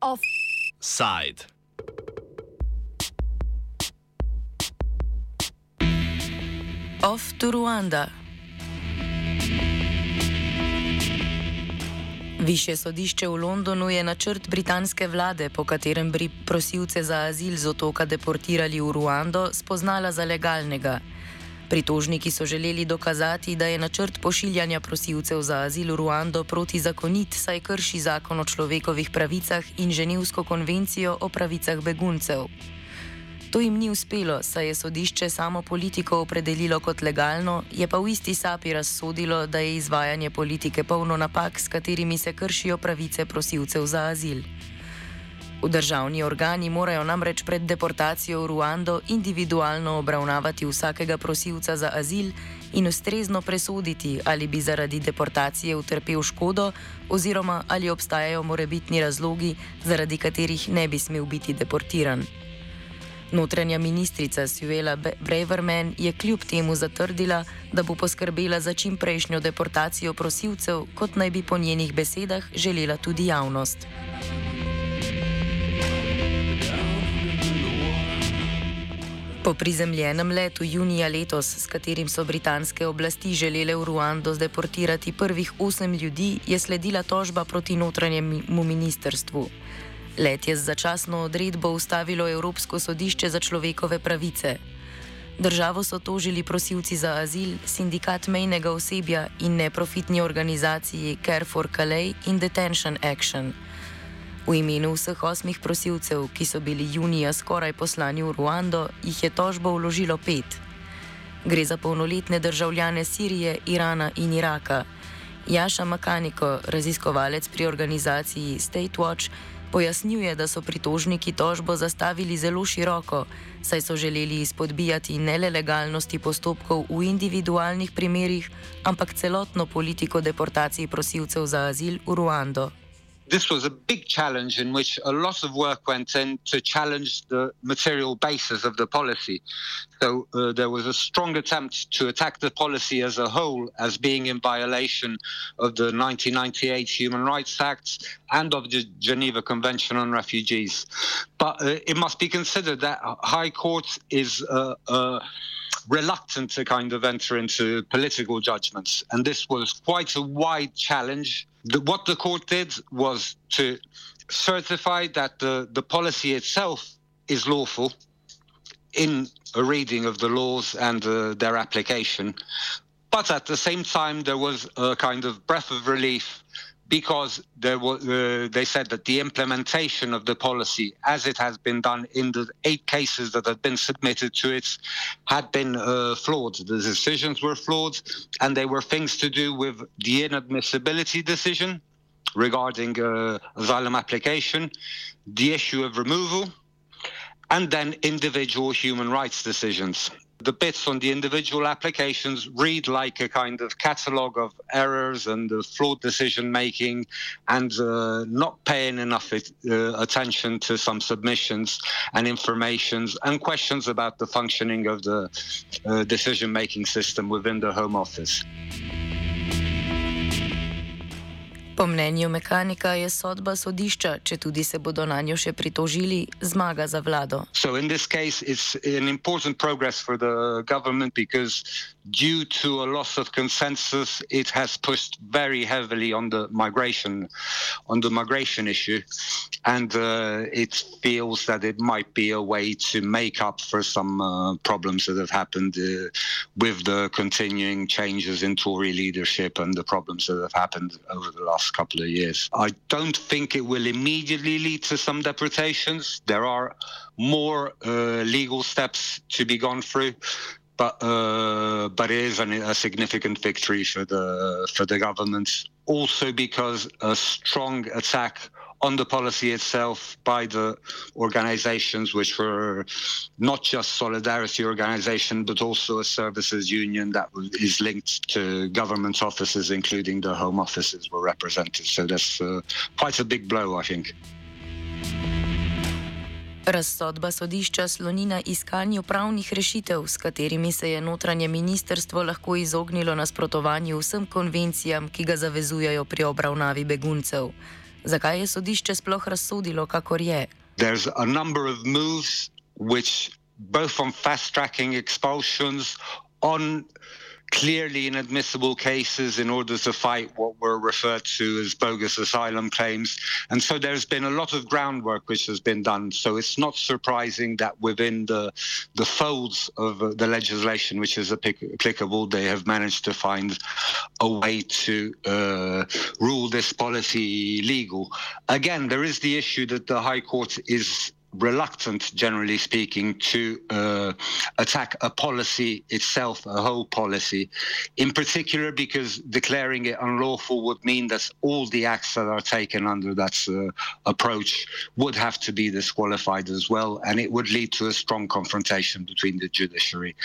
Offside. Off to Rwanda. Više sodišče v Londonu je načrt britanske vlade, po katerem bi prosilce za azil z otoka deportirali v Ruando, spoznala za legalnega. Pritožniki so želeli dokazati, da je načrt pošiljanja prosilcev za azil v Ruando protizakonit, saj krši zakon o človekovih pravicah in Ženevsko konvencijo o pravicah beguncev. To jim ni uspelo, saj je sodišče samo politiko opredelilo kot legalno, je pa v isti sapi razsodilo, da je izvajanje politike polno napak, s katerimi se kršijo pravice prosilcev za azil. V državni organi morajo namreč pred deportacijo v Ruando individualno obravnavati vsakega prosilca za azil in ustrezno presoditi, ali bi zaradi deportacije utrpel škodo oziroma ali obstajajo morebitni razlogi, zaradi katerih ne bi smel biti deportiran. Notranja ministrica Suela Braverman je kljub temu zatrdila, da bo poskrbela za čim prejšnjo deportacijo prosilcev, kot naj bi po njenih besedah želela tudi javnost. Po prizemljenem letu junija letos, s katerim so britanske oblasti želele v Ruando zdeportirati prvih osem ljudi, je sledila tožba proti notranjemu ministrstvu. Let je z začasno odredbo ustavilo Evropsko sodišče za človekove pravice. Državo so tožili prosilci za azil, sindikat mejnega osebja in neprofitni organizaciji Care for Calais in Detention Action. V imenu vseh osmih prosilcev, ki so bili junija skoraj poslani v Ruando, jih je tožbo vložilo pet. Gre za polnoletne državljane Sirije, Irana in Iraka. Jaša Makaniko, raziskovalec pri organizaciji State Watch, Pojasnjuje, da so pritožniki tožbo zastavili zelo široko, saj so želeli izpodbijati ne le legalnosti postopkov v individualnih primerih, ampak celotno politiko deportacij prosilcev za azil v Ruando. This was a big challenge in which a lot of work went in to challenge the material basis of the policy. So uh, there was a strong attempt to attack the policy as a whole as being in violation of the 1998 Human Rights Act and of the Geneva Convention on Refugees. But uh, it must be considered that High Court is uh, uh reluctant to kind of enter into political judgments. And this was quite a wide challenge the, what the court did was to certify that the, the policy itself is lawful in a reading of the laws and uh, their application. But at the same time, there was a kind of breath of relief because uh, they said that the implementation of the policy, as it has been done in the eight cases that had been submitted to it, had been uh, flawed. The decisions were flawed, and they were things to do with the inadmissibility decision regarding uh, asylum application, the issue of removal, and then individual human rights decisions the bits on the individual applications read like a kind of catalogue of errors and uh, flawed decision making and uh, not paying enough it, uh, attention to some submissions and informations and questions about the functioning of the uh, decision making system within the Home Office. Po mnenju mehanika je sodba sodišča, če tudi se bodo na njo še pritožili, zmaga za vlado. So in this case it's an important progress for the government because due to a loss of consensus it has pushed very heavily on the migration on the migration issue and uh, it feels that it might be a way to make up for some uh, problems that have happened uh, with the continuing changes in Tory leadership and the problems that have happened over the last couple of years. I don't think it will immediately lead to some deportations. There are more uh, legal steps to be gone through. But uh, but it is an, a significant victory for the for the government. Also because a strong attack on the policy itself by the organizations which were not just solidarity organization but also a services union that is linked to government offices including the home offices were represented so that's uh, quite a big blow i think Razsodba sodišča sloni na iskanju pravnih rešitev, s katerimi se je notranje ministerstvo lahko izognilo nasprotovanju vsem konvencijam, ki ga zavezujejo pri obravnavi beguncev. Zakaj je sodišče sploh razsodilo, kakor je? There's a number of moves which both on fast tracking expulsions on clearly inadmissible cases in order to fight what were referred to as bogus asylum claims. And so there's been a lot of groundwork which has been done. So it's not surprising that within the, the folds of uh, the legislation which is applicable, they have managed to find a way to uh, rule this policy legal. Again, there is the issue that the High Court is reluctant, generally speaking, to uh, attack a policy itself, a whole policy, in particular because declaring it unlawful would mean that all the acts that are taken under that uh, approach would have to be disqualified as well, and it would lead to a strong confrontation between the judiciary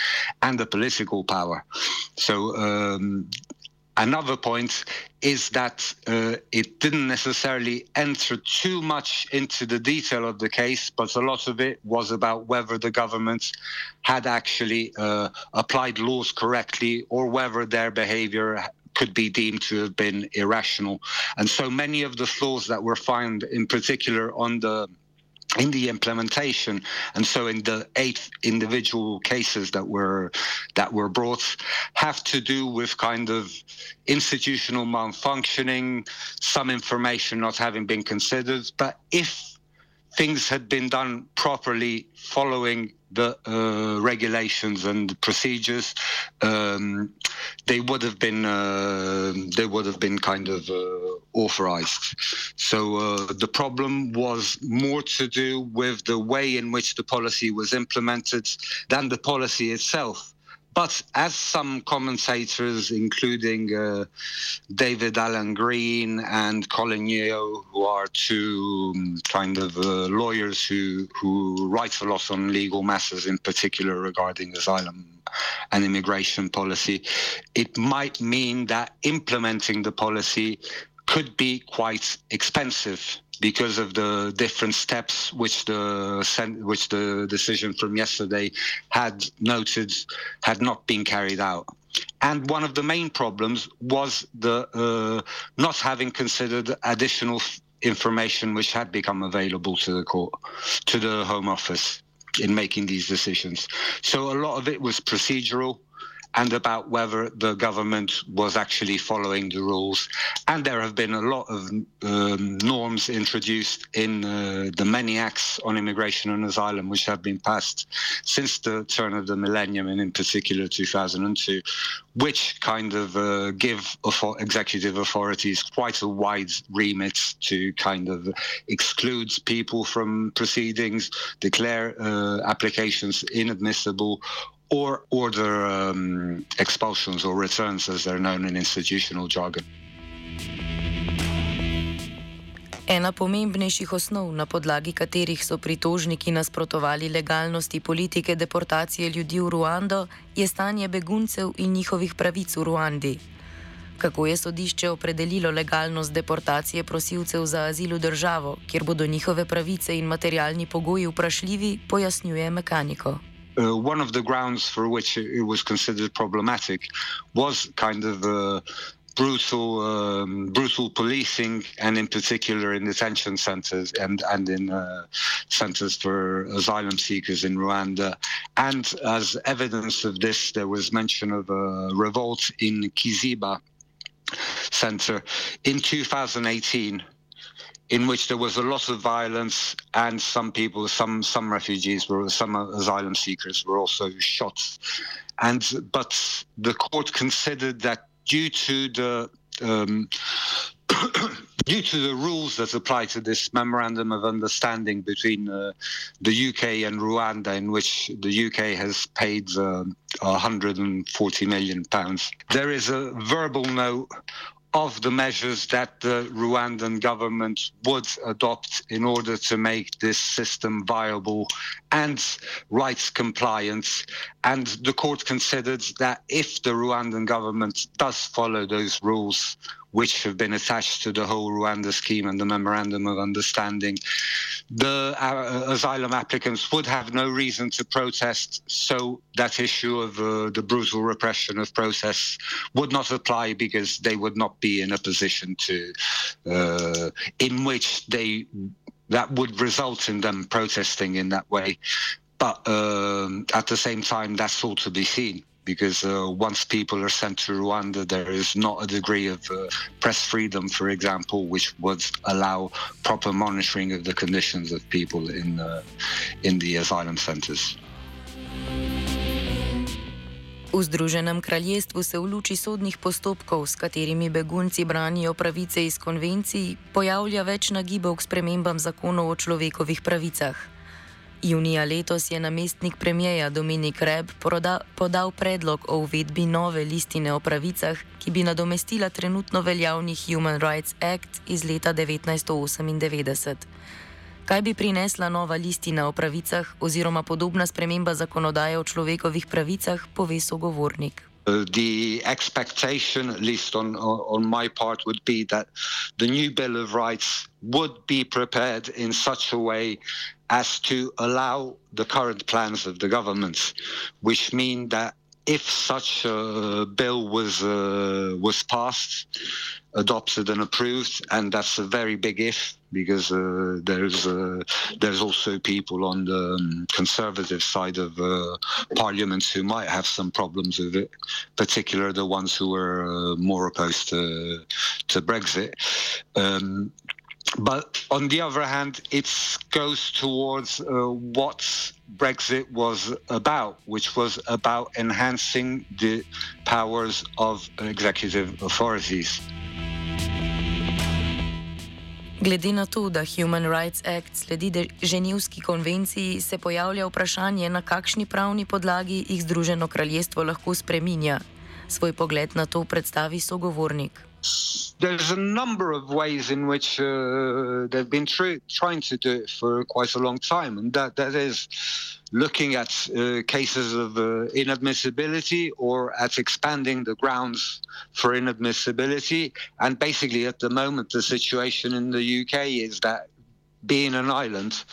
and the political power. So um, Another point is that uh, it didn't necessarily enter too much into the detail of the case, but a lot of it was about whether the government had actually uh, applied laws correctly or whether their behavior could be deemed to have been irrational. And so many of the flaws that were found, in particular on the in the implementation. And so in the eight individual cases that were that were brought have to do with kind of institutional malfunctioning some information not having been considered. But if things had been done properly following the uh, regulations and procedures, um, they would have been uh, they would have been kind of uh, authorized. So uh, the problem was more to do with the way in which the policy was implemented than the policy itself. But as some commentators, including uh, David Allen Green and Colin Yeo, who are two um, kind of uh, lawyers who, who write a lot on legal matters, in particular regarding asylum and immigration policy, it might mean that implementing the policy could be quite expensive because of the different steps which the which the decision from yesterday had noted had not been carried out. And one of the main problems was the uh, not having considered additional information which had become available to the court, to the Home Office in making these decisions. So a lot of it was procedural and about whether the government was actually following the rules. And there have been a lot of um, norms introduced in uh, the many acts on immigration and asylum which have been passed since the turn of the millennium, and in particular 2002, which kind of uh, give executive authorities quite a wide remit to kind of exclude people from proceedings, declare uh, applications inadmissible, or order um, expulsions or returns, as they're known in institutional jargon. Ena pomembnejših osnov, na podlagi katerih so pritožniki nasprotovali legalnosti politike deportacije ljudi v Ruando, je stanje beguncev in njihovih pravic v Ruandi. Kako je sodišče opredelilo legalnost deportacije prosilcev za azil v državo, kjer bodo njihove pravice in materialni pogoji vprašljivi, pojasnjuje mehaniko. Uh, one of the grounds for which it, was considered problematic was kind of uh, brutal um, brutal policing and in particular in detention centers and and in uh, centers for asylum seekers in Rwanda. And as evidence of this there was mention of a revolt in Kiziba center in 2018 in which there was a lot of violence and some people, some some refugees were, some asylum seekers were also shot, and but the court considered that due to the um, due to the rules that apply to this memorandum of understanding between uh, the UK and Rwanda, in which the UK has paid uh, 140 million pounds, there is a verbal note of the measures that the Rwandan government would adopt in order to make this system viable and rights compliant. And the court considered that if the Rwandan government does follow those rules, which have been attached to the whole Rwanda scheme and the memorandum of understanding, the uh, asylum applicants would have no reason to protest. So that issue of uh, the brutal repression of protests would not apply because they would not be in a position to, uh, in which they that would result in them protesting in that way. But um, at the same time, that's all to be seen because uh, once people are sent to Rwanda, there is not a degree of uh, press freedom, for example, which would allow proper monitoring of the conditions of people in uh, in the asylum centers. V Združenem kraljestvu se v luči sodnih postopkov, s katerimi begunci branijo pravice iz konvencij, pojavlja več nagibov k spremembam zakonov o človekovih pravicah. Junija letos je namestnik premijeja Dominik Reb podal predlog o uvedbi nove listine o pravicah, ki bi nadomestila trenutno veljavni Human Rights Act iz leta 1998. Kaj bi prinesla nova listina o pravicah oziroma podobna sprememba zakonodaje o človekovih pravicah, pove sogovornik. The expectation, at least on, on my part, would be that the new Bill of Rights would be prepared in such a way as to allow the current plans of the government, which mean that if such a bill was uh, was passed, adopted and approved, and that's a very big if because uh, there's uh, there's also people on the um, conservative side of uh, parliament who might have some problems with it, particularly the ones who are uh, more opposed to to Brexit. Um, but on the other hand, it goes towards uh, what Brexit was about, which was about enhancing the powers of executive authorities. Glede na to, da Human Rights Act sledi Ženevski konvenciji, se pojavlja vprašanje, na kakšni pravni podlagi jih Združeno kraljestvo lahko spreminja. Svoj pogled na to predstavi sogovornik. There's a number of ways in which uh, they've been tr- trying to do it for quite a long time, and that that is looking at uh, cases of uh, inadmissibility or at expanding the grounds for inadmissibility. And basically, at the moment, the situation in the UK is that being an island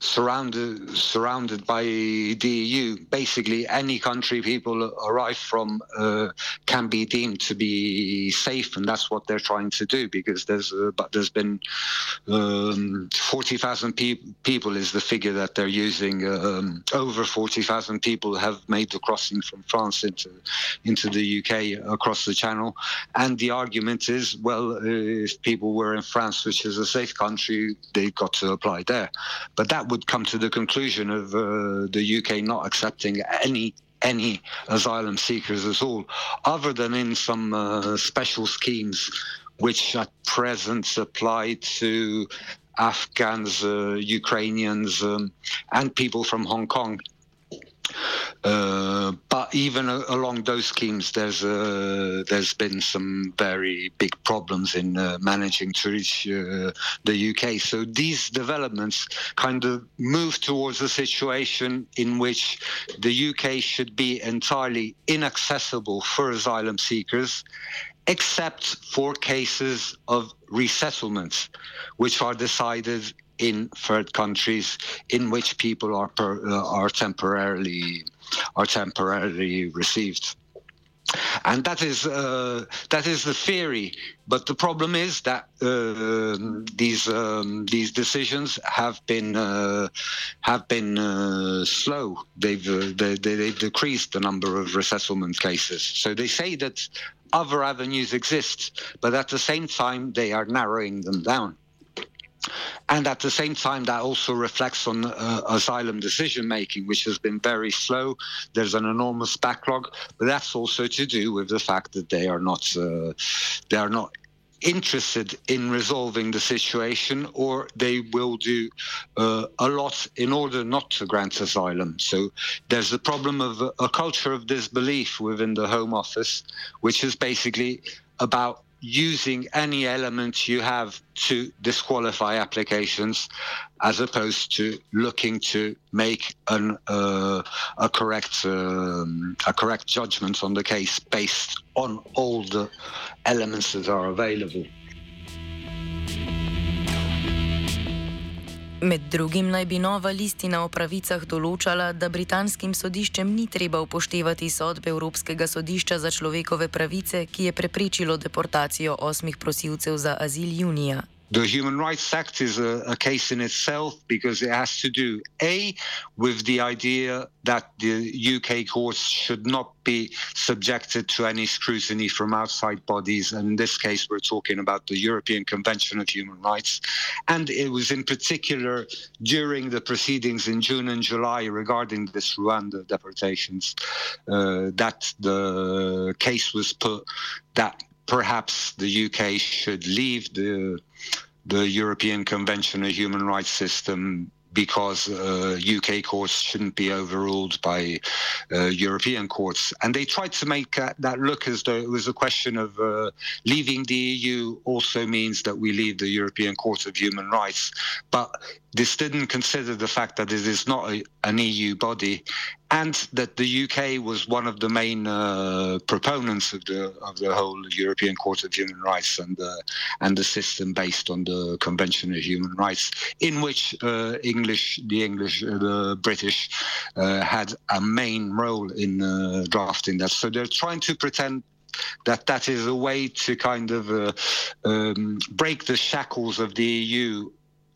surrounded surrounded by the EU. Basically, any country people arrive from uh, can be deemed to be safe, and that's what they're trying to do. Because there's uh, but there's been um, forty thousand pe- people is the figure that they're using. Um, over forty thousand people have made the crossing from France into into the UK across the Channel, and the argument is, well, uh, if people were in France, which is a safe country, they got to apply there. But that would come to the conclusion of uh, the UK not accepting any any asylum seekers at all, other than in some uh, special schemes, which at present apply to Afghans, uh, Ukrainians, um, and people from Hong Kong. Uh, but even along those schemes, there's uh, there's been some very big problems in uh, managing to reach uh, the UK. So these developments kind of move towards a situation in which the UK should be entirely inaccessible for asylum seekers, except for cases of resettlement, which are decided in third countries in which people are per, uh, are temporarily are temporarily received. And that is uh, that is the theory, but the problem is that uh, these um, these decisions have been uh, have been uh, slow. They've uh, they, they've decreased the number of resettlement cases. So they say that other avenues exist, but at the same time they are narrowing them down. And at the same time, that also reflects on uh, asylum decision making, which has been very slow. There's an enormous backlog, but that's also to do with the fact that they are not uh, they are not interested in resolving the situation, or they will do uh, a lot in order not to grant asylum. So there's the problem of a culture of disbelief within the Home Office, which is basically about using any element you have to disqualify applications as opposed to looking to make an, uh, a correct um, a correct judgment on the case based on all the elements that are available. Med drugim naj bi nova listina o pravicah določala, da britanskim sodiščem ni treba upoštevati sodbe Evropskega sodišča za človekove pravice, ki je preprečilo deportacijo osmih prosilcev za azil junija. The Human Rights Act is a, a, case in itself because it has to do, A, with the idea that the UK courts should not be subjected to any scrutiny from outside bodies. And in this case, we're talking about the European Convention of Human Rights. And it was in particular during the proceedings in June and July regarding this Rwanda deportations uh, that the case was put that perhaps the UK should leave the the European Convention on Human Rights System because uh, UK courts shouldn't be overruled by uh, European courts. And they tried to make uh, that look as though it was a question of uh, leaving the EU also means that we leave the European Court of Human Rights. But this didn't consider the fact that it is not a, an EU body and that the UK was one of the main uh, proponents of the of the whole European Court of Human Rights and the and the system based on the Convention of Human Rights, in which uh, English, the English, uh, the British uh, had a main role in uh, drafting that. So they're trying to pretend that that is a way to kind of uh, um, break the shackles of the EU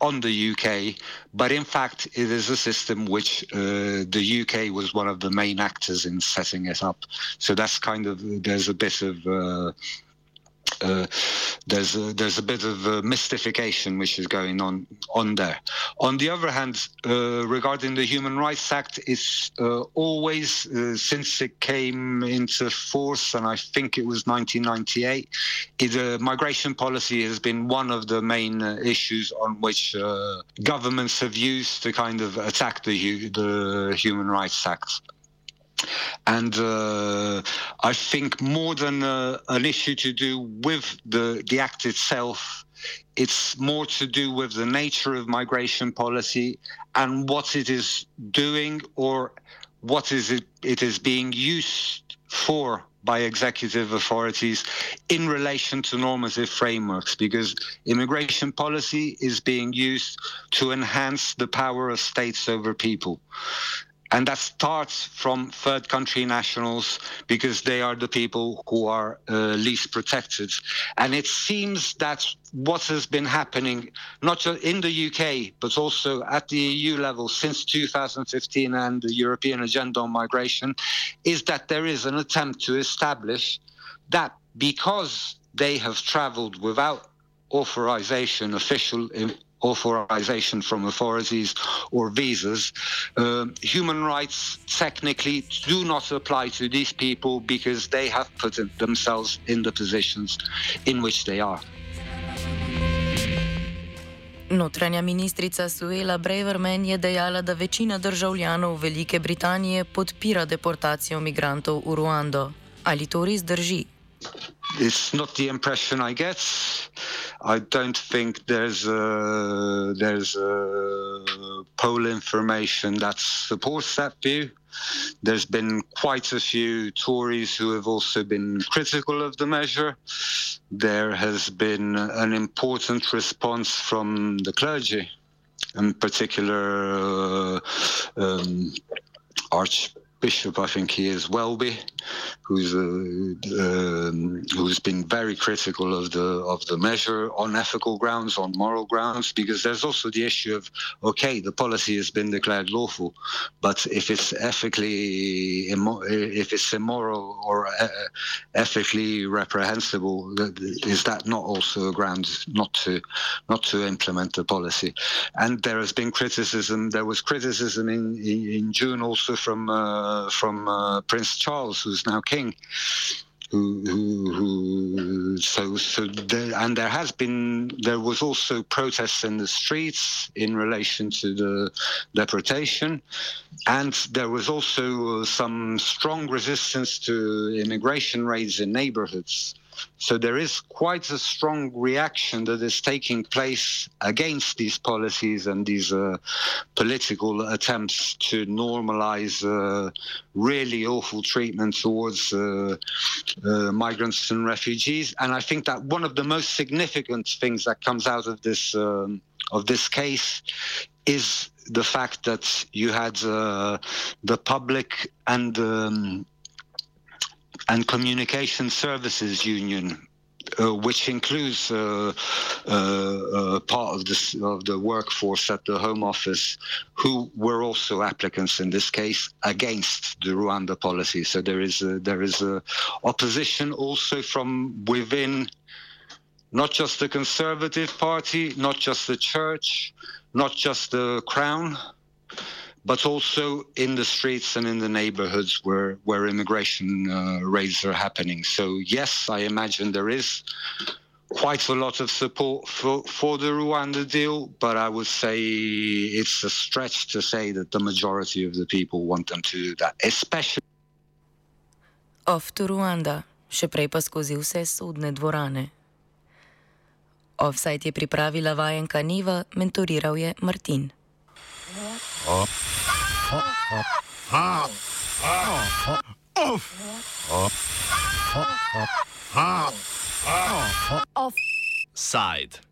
on the UK, but in fact, it is a system which uh, the UK was one of the main actors in setting it up. So that's kind of there's a bit of uh, uh, there's a, there's a bit of a mystification which is going on on there. On the other hand, uh, regarding the Human Rights Act, it's uh, always uh, since it came into force, and I think it was 1998, the uh, migration policy has been one of the main issues on which governments have used to kind of attack the the Human Rights Act. And uh, I think more than uh, an issue to do with the, the act itself, it's more to do with the nature of migration policy and what it is doing or what is it, it is being used for by executive authorities in relation to normative frameworks because immigration policy is being used to enhance the power of states over people. And that starts from third country nationals because they are the people who are uh, least protected. And it seems that what has been happening, not just in the UK, but also at the EU level since 2015 and the European Agenda on Migration, is that there is an attempt to establish that because they have traveled without authorization, official authorization from authorities or visas. Uh, human rights technically do not apply to these people because they have put themselves in the positions in which they are. Notranja ministrica Suela Braverman je dejala, da večina državljanov Velike Britanije podpira deportacijo migrantov v Ruando. Ali to res drži? It's not the impression I get. I don't think there's a, there's a poll information that supports that view. There's been quite a few Tories who have also been critical of the measure. There has been an important response from the clergy, in particular uh, um, Archbishop I think he is Welby, who's uh, um, who's been very critical of the of the measure on ethical grounds, on moral grounds, because there's also the issue of okay, the policy has been declared lawful, but if it's ethically if it's immoral or uh, ethically reprehensible, is that not also a ground not to not to implement the policy? And there has been criticism. There was criticism in in, June also from. Uh, from uh, Prince Charles, who's now king. Who, who, who, so, so there, and there has been, there was also protests in the streets in relation to the deportation, and there was also uh, some strong resistance to immigration raids in neighborhoods. So there is quite a strong reaction that is taking place against these policies and these uh, political attempts to normalize uh, really awful treatment towards uh, uh, migrants and refugees. And I think that one of the most significant things that comes out of this um, of this case is the fact that you had uh, the public and um, and Communication Services Union, uh, which includes uh, uh, uh, part of, this, of the workforce at the Home Office, who were also applicants in this case against the Rwanda policy. So there is a, there is a opposition also from within, not just the Conservative Party, not just the Church, not just the Crown but also in the streets and in the neighborhoods where, where immigration uh, raids are happening. So, yes, I imagine there is quite a lot of support for, for the Rwanda deal, but I would say it's a stretch to say that the majority of the people want them to do that, especially. Off to Rwanda, še prej pa skozi vse sodne dvorane. Offside je pripravila vajenka Niva, mentoriral je Martin. Offside.